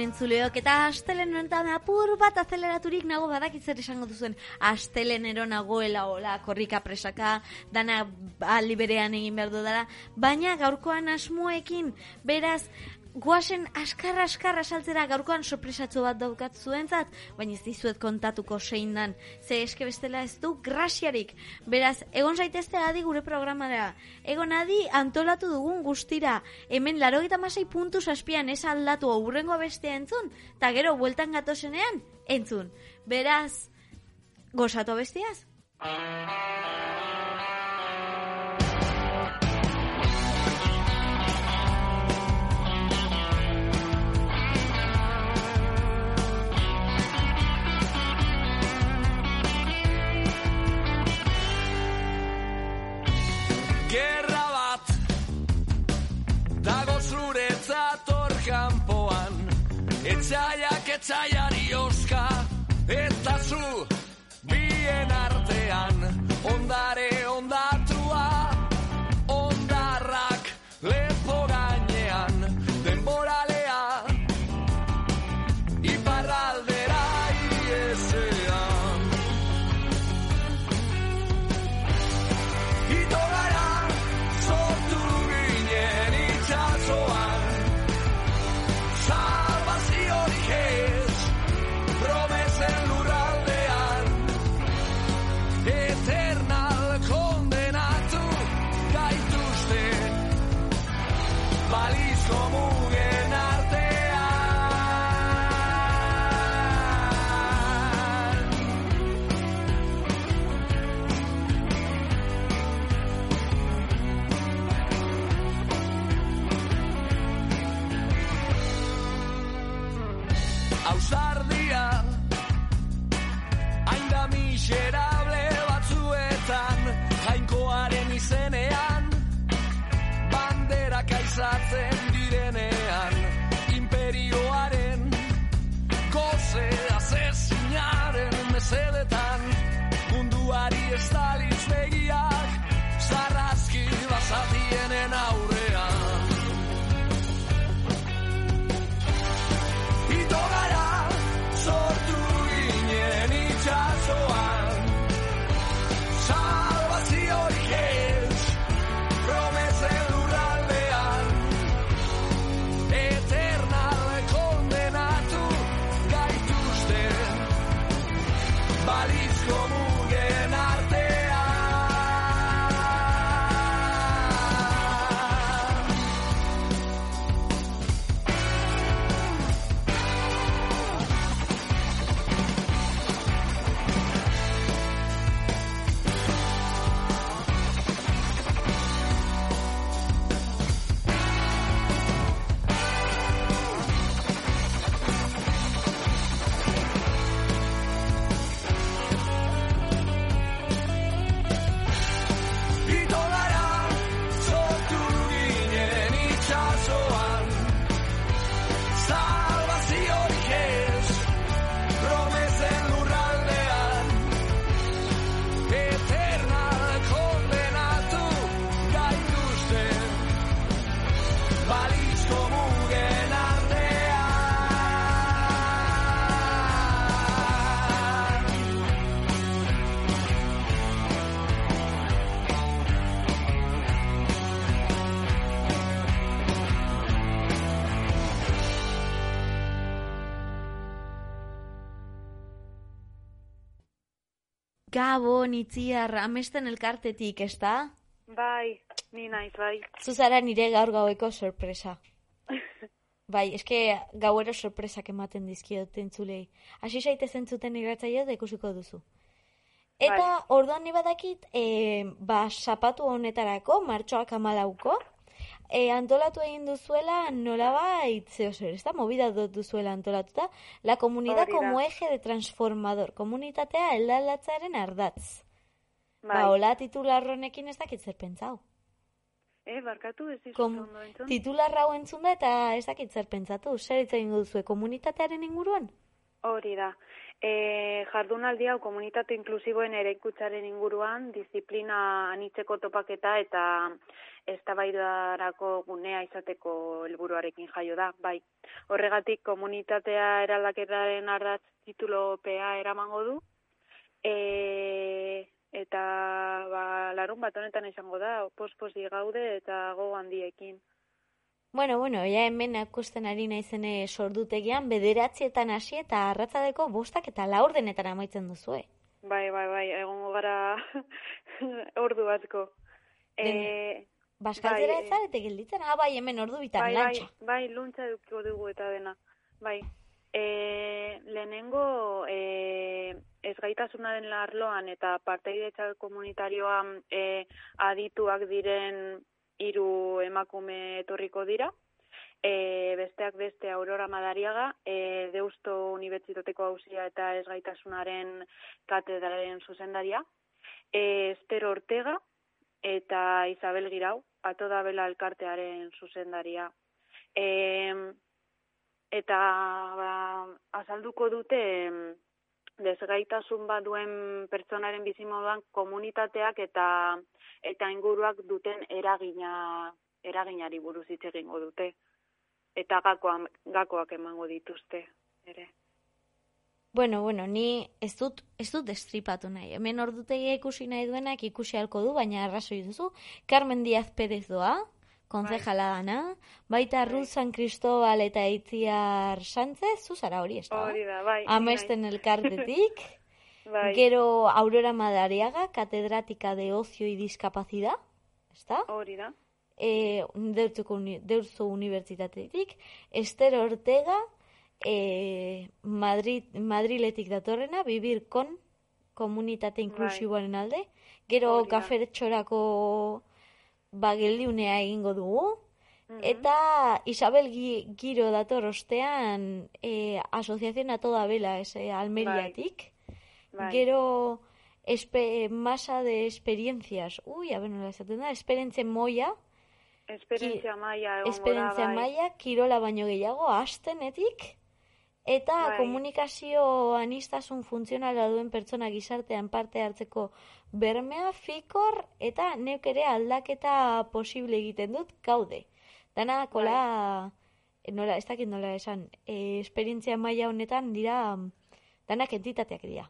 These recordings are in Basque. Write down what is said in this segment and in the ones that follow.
Entzuleok eta astelen honetan apur bat azeleraturik nago badakit zer esango duzuen. Astelenero nagoela hola korrika presaka dana aldi berean egin behar dudala. Baina gaurkoan asmoekin beraz Guazen askar askar asaltzera gaurkoan sorpresatxo bat daukat zuentzat, baina ez dizuet kontatuko zein dan, ze eske bestela ez du grasiarik. Beraz, egon zaitezte adi gure programara, egon adi antolatu dugun guztira, hemen laro eta masai puntu saspian ez aldatu aurrengo bestea entzun, eta gero bueltan gatozenean, entzun. Beraz, gozatu bestiaz? Gerra bat Dago zuretzat hor kanpoan. Etxaiak etxaiari oska Eta zu bien artean. Ondare ondatua Munduari estaliz begiak Zarrazki basatienen aurrean Gabon, itziar, amesten elkartetik, ez da? Bai, ni naiz, bai. Zuzara nire gaur gaueko sorpresa. Bai, eske gauero sorpresak ematen dizkiot entzulei. Hasi zaite zentzuten irratzaio da ikusiko duzu. Eta Bai. orduan ni badakit, e, ba, zapatu honetarako, martxoak amalauko, e, antolatu egin duzuela nolabait, zeo zer, ez da, movida dut duzuela antolatuta, la comunidad como eje de transformador, komunitatea eldalatzearen ardatz. Bai. Ba, hola titular honekin ez dakit zer pentsau. Eh, barkatu ez Kom, entzun. titular hau entzun da eta ez dakit zer pentsatu. Zer hitz duzue komunitatearen inguruan? Hori da. E, jardunaldi hau komunitate inklusiboen eraikutzaren inguruan, disiplina anitzeko topaketa eta eztabaidarako gunea izateko helburuarekin jaio da, bai. Horregatik komunitatea eraldakeraren ardatz titulopea eramango du. E, eta ba, larun bat honetan izango da, posposi gaude eta go handiekin. Bueno, bueno, ja hemen akusten ari naizene sordutegian bederatzietan hasi eta arratzadeko bostak eta laurdenetan amaitzen duzue. Bai, bai, bai, egongo gara ordu asko. E, Baskaltzera Bai, ez zarete gelditzen? Ah, bai, hemen ordu bitan, bai, bai, lantxa. bai, luntza edukiko dugu eta dena. Bai. E, lehenengo e, ezgaitasunaren arloan eta parteidetza komunitarioan e, adituak diren hiru emakume etorriko dira. E, besteak beste Aurora Madariaga, e, Deusto Unibertsitateko hausia eta ezgaitasunaren katedralen zuzendaria. E, Esther Ortega eta Isabel Girau, Ato da Bela elkartearen zuzendaria. E, eta ba, azalduko dute desgaitasun bat duen pertsonaren bizimoduan komunitateak eta eta inguruak duten eragina eraginari buruz hitz egingo dute eta gakoak, gakoak emango dituzte ere. Bueno, bueno, ni ez dut, ez dut destripatu nahi. Hemen ordutegia ikusi nahi duenak ikusi halko du, baina arrazoi duzu. Carmen Díaz Pérez doa, konzejala dana, baita Bai. San Cristobal eta Itziar Sánchez, zuzara hori ez da? Hori da, bai. ni Amesten elkartetik. naiz. bai. Gero Aurora Madariaga, catedrática de ocio y discapacidad, ezta? Hori da. E, uni, Deustu Unibertsitatetik, Esther Ortega, e, Madrid, Madriletik datorrena, Vivir con komunitate inklusiboaren alde, gero da. kafertxorako ba, geldiunea egingo dugu, Mhm. Eta Isabel Gi- Giro dator ostean e, Asociación a toda vela, ese Almeriatik. Bai. Gero espe, masa de experiencias. Ui, a ver, nola esaten da, esperientzia moia, Esperientzia maila egongo esperientzia bai. maila, kirola baino gehiago, astenetik, eta Bai. komunikazio anistasun funtzionala duen pertsona gizartean parte hartzeko bermea, fikor, eta neuk ere aldaketa posible egiten dut gaude. Dana, kola, nola, ez dakit nola esan, e, esperientzia maila honetan dira, danak entitateak dira.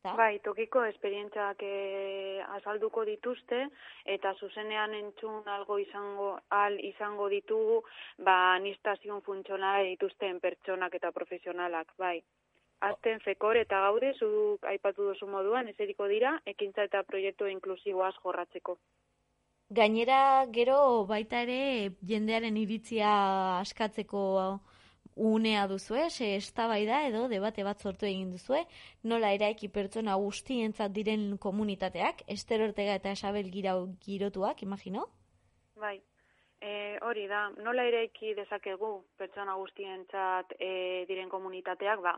Ezta? Bai, tokiko esperientziak eh, azalduko dituzte eta zuzenean entzun algo izango al izango ditugu, ba anistazion funtzionala dituzten pertsonak eta profesionalak, bai. Azten fekor eta gaude, zuk aipatu duzu moduan, eseriko dira, ekintza eta proiektu inklusiboaz jorratzeko. Gainera, gero baita ere jendearen iritzia askatzeko unea duzue, ze eztabaida edo debate bat sortu egin duzue, nola eraiki pertsona guztientzat diren komunitateak, Ester Ortega eta Isabel Girau girotuak, imagino? Bai, e, hori da, nola eraiki dezakegu pertsona guztientzat e, diren komunitateak, ba,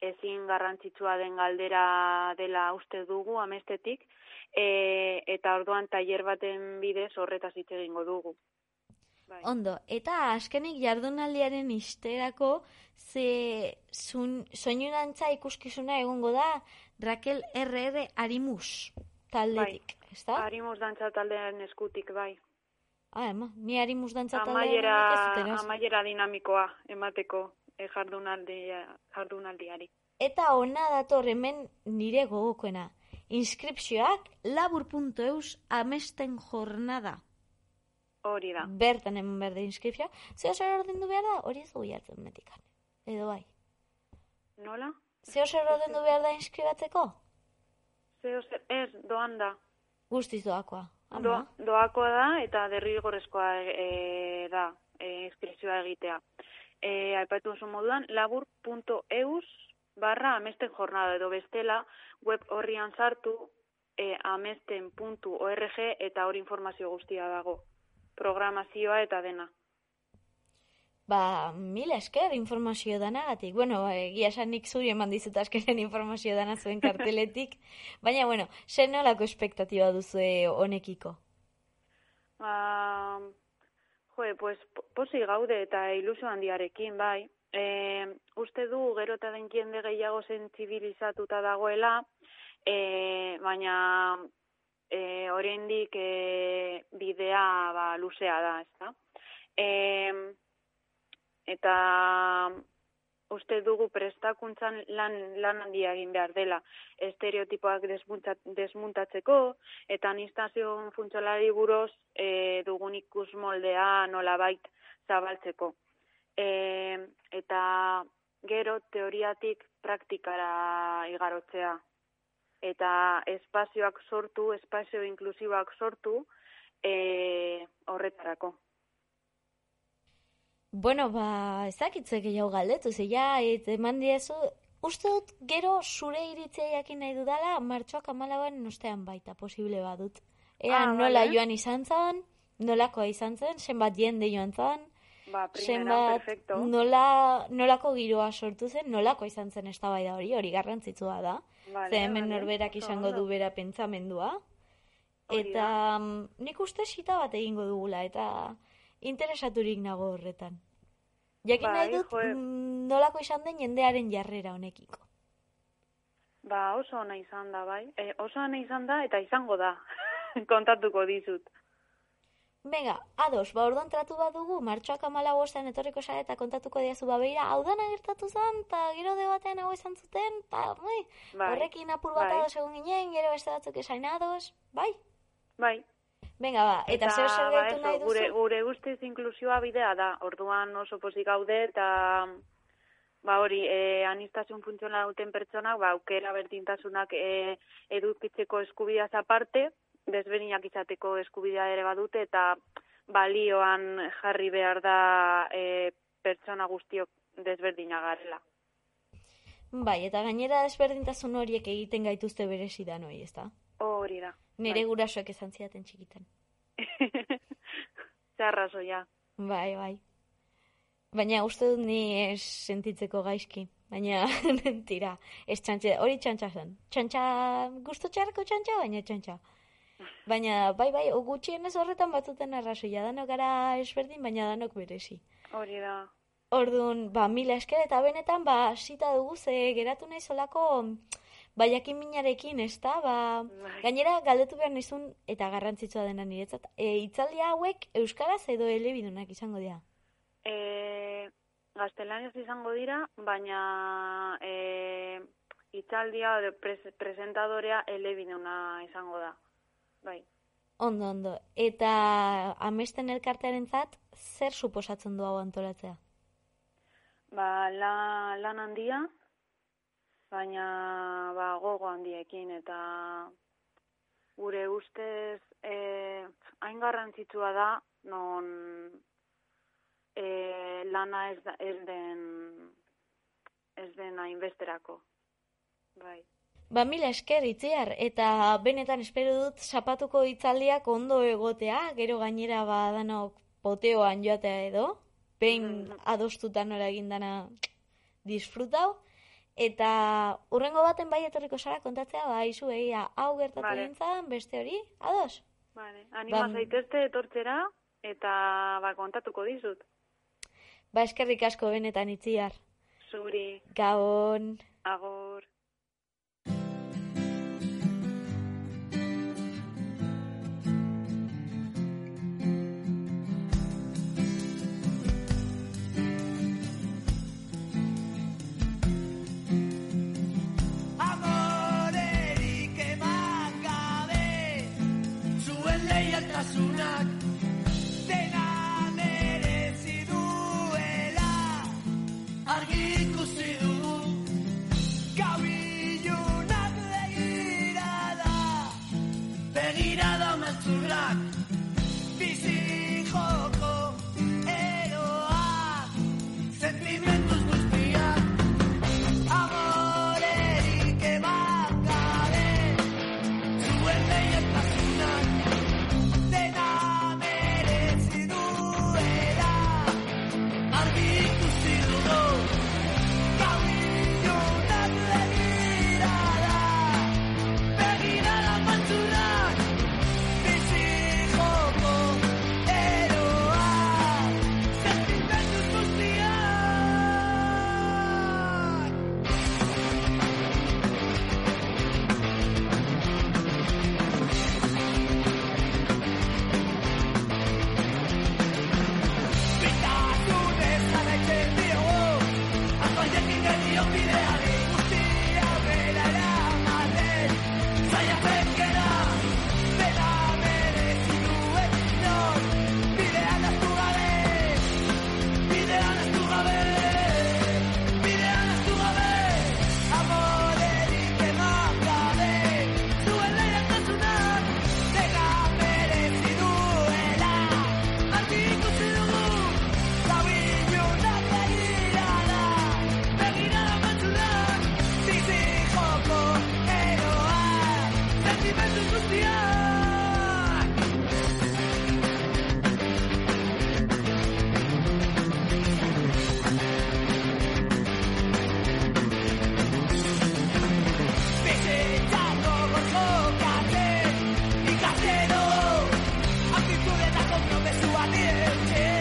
ezin garrantzitsua den galdera dela uste dugu amestetik, e, eta orduan tailer baten bidez horretaz hitz egingo dugu. Bai. Ondo, eta azkenik jardunaldiaren isterako ze zun, soinurantza ikuskizuna egongo da Raquel RR Arimus taldetik, ezta? Harimos dantza taldearen eskutik, bai. Ah, ema, ni Arimus dantza taldean Amaiera, ez erosi. amaiera dinamikoa emateko e, jardunaldia, jardunaldiari. Eta ona dator hemen nire gogokoena. Inskripzioak labur.eus amesten jornada. Hori da. Bertan hemen behar da inskripzioa. Zeo zer ordendu behar da, hori ez dugu jartzen metikan. Edo bai. Nola? Zeo zer ordendu behar da inskribatzeko? Zeo zer, ez, doan da. Guztiz doakoa. Do, doakoa da eta derrigorrezkoa e, da e, inskripzioa egitea. E, aipatu oso moduan, labur.eus barra amesten jornada edo bestela web horrian sartu e, amesten.org eta hori informazio guztia dago. Programazioa eta dena. Ba, mila esker informazio danagatik. Bueno, egia esan nik zuri eman dizut askeren informazio dana zuen karteletik. Baina, bueno, zer nolako espektatiba duzue honekiko? Ba, joe, pues, po- posi gaude eta ilusio handiarekin, bai. E, uste du gero eta den jende gehiago sentzibilizatuta dagoela, e, baina e, oraindik e, bidea ba, luzea da, ezta? E, eta uste dugu prestakuntzan lan, lan handia egin behar dela estereotipoak desmuntat, desmuntatzeko eta anistazio funtzionalari buruz e, dugun ikus moldea nolabait zabaltzeko. E, eta gero teoriatik praktikara igarotzea eta espazioak sortu, espazio inklusiboak sortu e, horretarako. Bueno, ba, ezakitze gehiago galdetu, ze ja, eman diezu, uste dut gero zure iritzia jakin nahi dudala, martxoak amalauan ostean baita, posible badut. Ea Ah, nola vale. joan izan zan, nolakoa izan zen, zenbat jende joan zan, Ba, primera, zenbat nola, nolako giroa sortu zen, nolako izan zen eztabaida hori, hori garrantzitsua da. Vale, Ze hemen vale, norberak izango du bera pentsamendua. Eta mm, nik uste sita bat egingo dugula, eta interesaturik nago horretan. Jakin nahi Bai, dut jo, mm, nolako izan den jendearen jarrera honekiko. Ba, oso ona izan da, bai. E, oso ona izan da eta izango da. Kontatuko dizut. Venga, ados, ba orduan tratu bat dugu, martxoak amala bostean etorriko zara eta kontatuko diazu ba beira, hau dana gertatu zen, eta gero debatean hau izan zuten, eta bai, horrekin apur bat bai. ados egon ginen, gero beste batzuk esain ados, bai? Bai. Venga, ba, eta, zer zer ba, gaitu nahi duzu? gure, gure ustez inklusioa bidea da. Orduan oso pozik gaude eta ba hori, e, anistasun funtzionala duten pertsonak, ba, aukera berdintasunak e, edukitzeko eskubideaz aparte, desberdinak izateko eskubidea ere badute eta balioan jarri behar da e, pertsona guztiok desberdina garela. Bai, eta gainera desberdintasun horiek egiten gaituzte berezi da noi, ezta? Hori da. Nire Bai. gurasoek esan zidaten txikitan. Zarrazoia. Bai, bai. Baina uste dut ni ez sentitzeko gaizki. Baina, mentira, ez txantxe, hori txantxa zen. Txantxa, gustu txarreko txantxa, baina txantxa. Baina, bai, bai, gutxienez horretan batzuten arrazoia. Danok gara ezberdin, baina danok berezi. Hori da. Orduan, ba, mila esker eta benetan, ba, zita dugu ze geratu nahi solako, ba, jakin minarekin, ez da, ba, Bai. gainera galdetu behar nizun, eta garrantzitsua dena niretzat, e, itzaldi hauek euskaraz edo elebidunak izango dira. E, gaztelaniaz izango dira, baina e, itzaldia edo pres, presentadorea elebiduna izango da. Bai. Ondo, ondo. Eta amesten elkartearentzat zer suposatzen du hau antolatzea? Ba, la, lan handia, baina ba, gogo handiekin eta gure ustez e, hain garrantzitsua da non e, lana ez, da, ez den ez den hainbesterako. Bai. Ba, mila esker itziar, eta benetan espero dut zapatuko hitzaldiak ondo egotea, gero gainera ba danok poteoan joatea edo, behin Mhm. adostuta nola egin dana disfrutau, eta urrengo baten bai etorriko zara kontatzea, ba, izu egia, hau gertatu Vale. gintzan, beste hori, ados? Vale, anima Ba- zaitezte etortzera eta ba, kontatuko dizut. Ba, eskerrik asko benetan itziar. Zuri, Gabon. agor. nacional nadie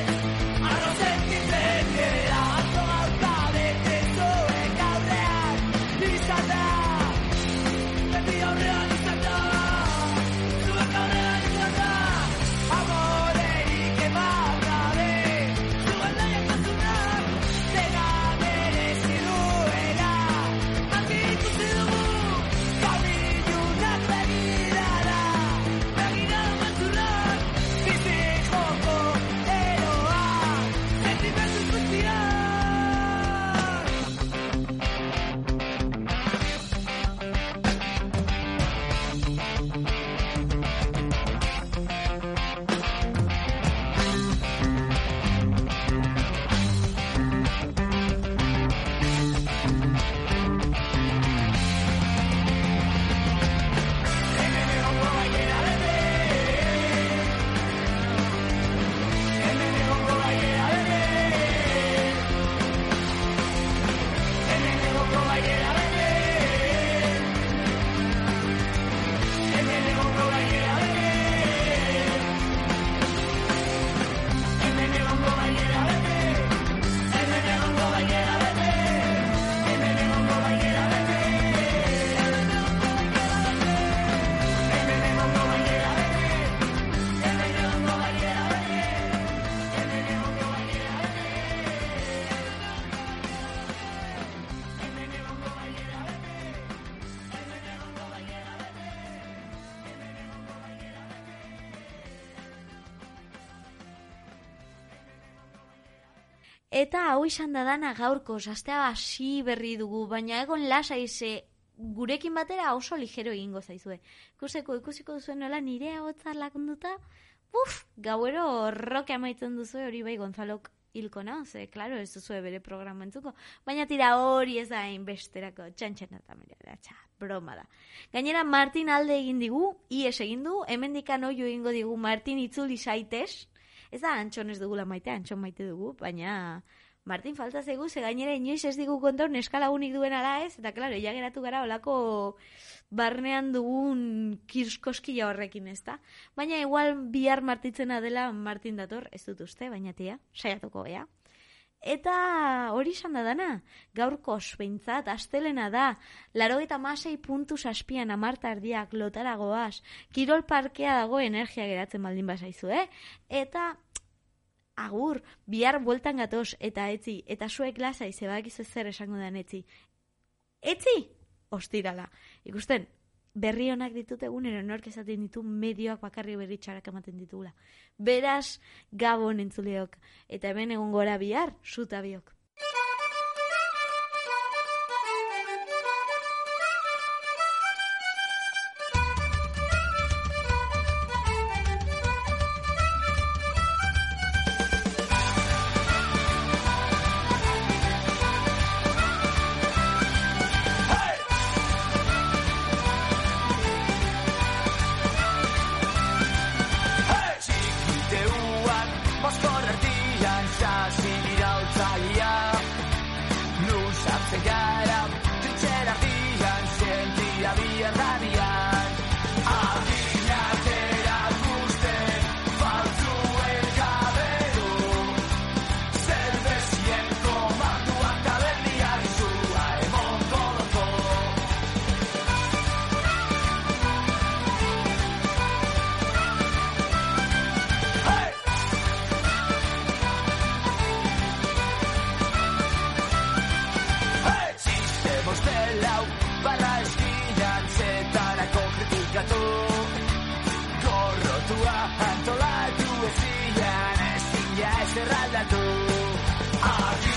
Eta hau izan da dana gaurko, astea hasi berri dugu, baina egon lasa ize gurekin batera oso ligero egingo zaizue. Ikuseko, ikusiko duzuen nola nire hotza lakunduta, uf, gauero roke amaitzen duzu hori bai Gonzalok hilko na, ze, klaro, ez duzu bere programa entzuko, baina tira hori ez da besterako, txantxena eta mera, txa, broma da. Gainera, Martin alde egin digu, ies egin du, hemendikan oio egingo digu Martin itzuli saitez, ez da antxon ez dugula maite, antxon maite dugu, baina Martin falta zegu, ze gainera inoiz ez digu kontor neskala unik duen ala ez, eta klaro, ja geratu gara olako barnean dugun kirskoskila horrekin ez da. Baina igual bihar martitzena dela Martin dator, ez dut uste, baina tia, saiatuko ea. Eta hori izan da dana, gaurko behintzat, astelena da, laro eta masei puntu saspian amarta ardiak lotaragoaz, kirol parkea dago energia geratzen baldin bazaizu, eh? Eta agur, bihar bueltan gatoz, eta etzi, eta zuek lasai, zebakizu zer esango den etzi. Etzi? Ostirala. Ikusten, berri honak ditut egunero nork esaten ditu medioak bakarri berri txarak ematen ditugula. Beraz, gabon entzuleok, eta hemen egon gora bihar, zuta biok. the guy. cerrar la luz.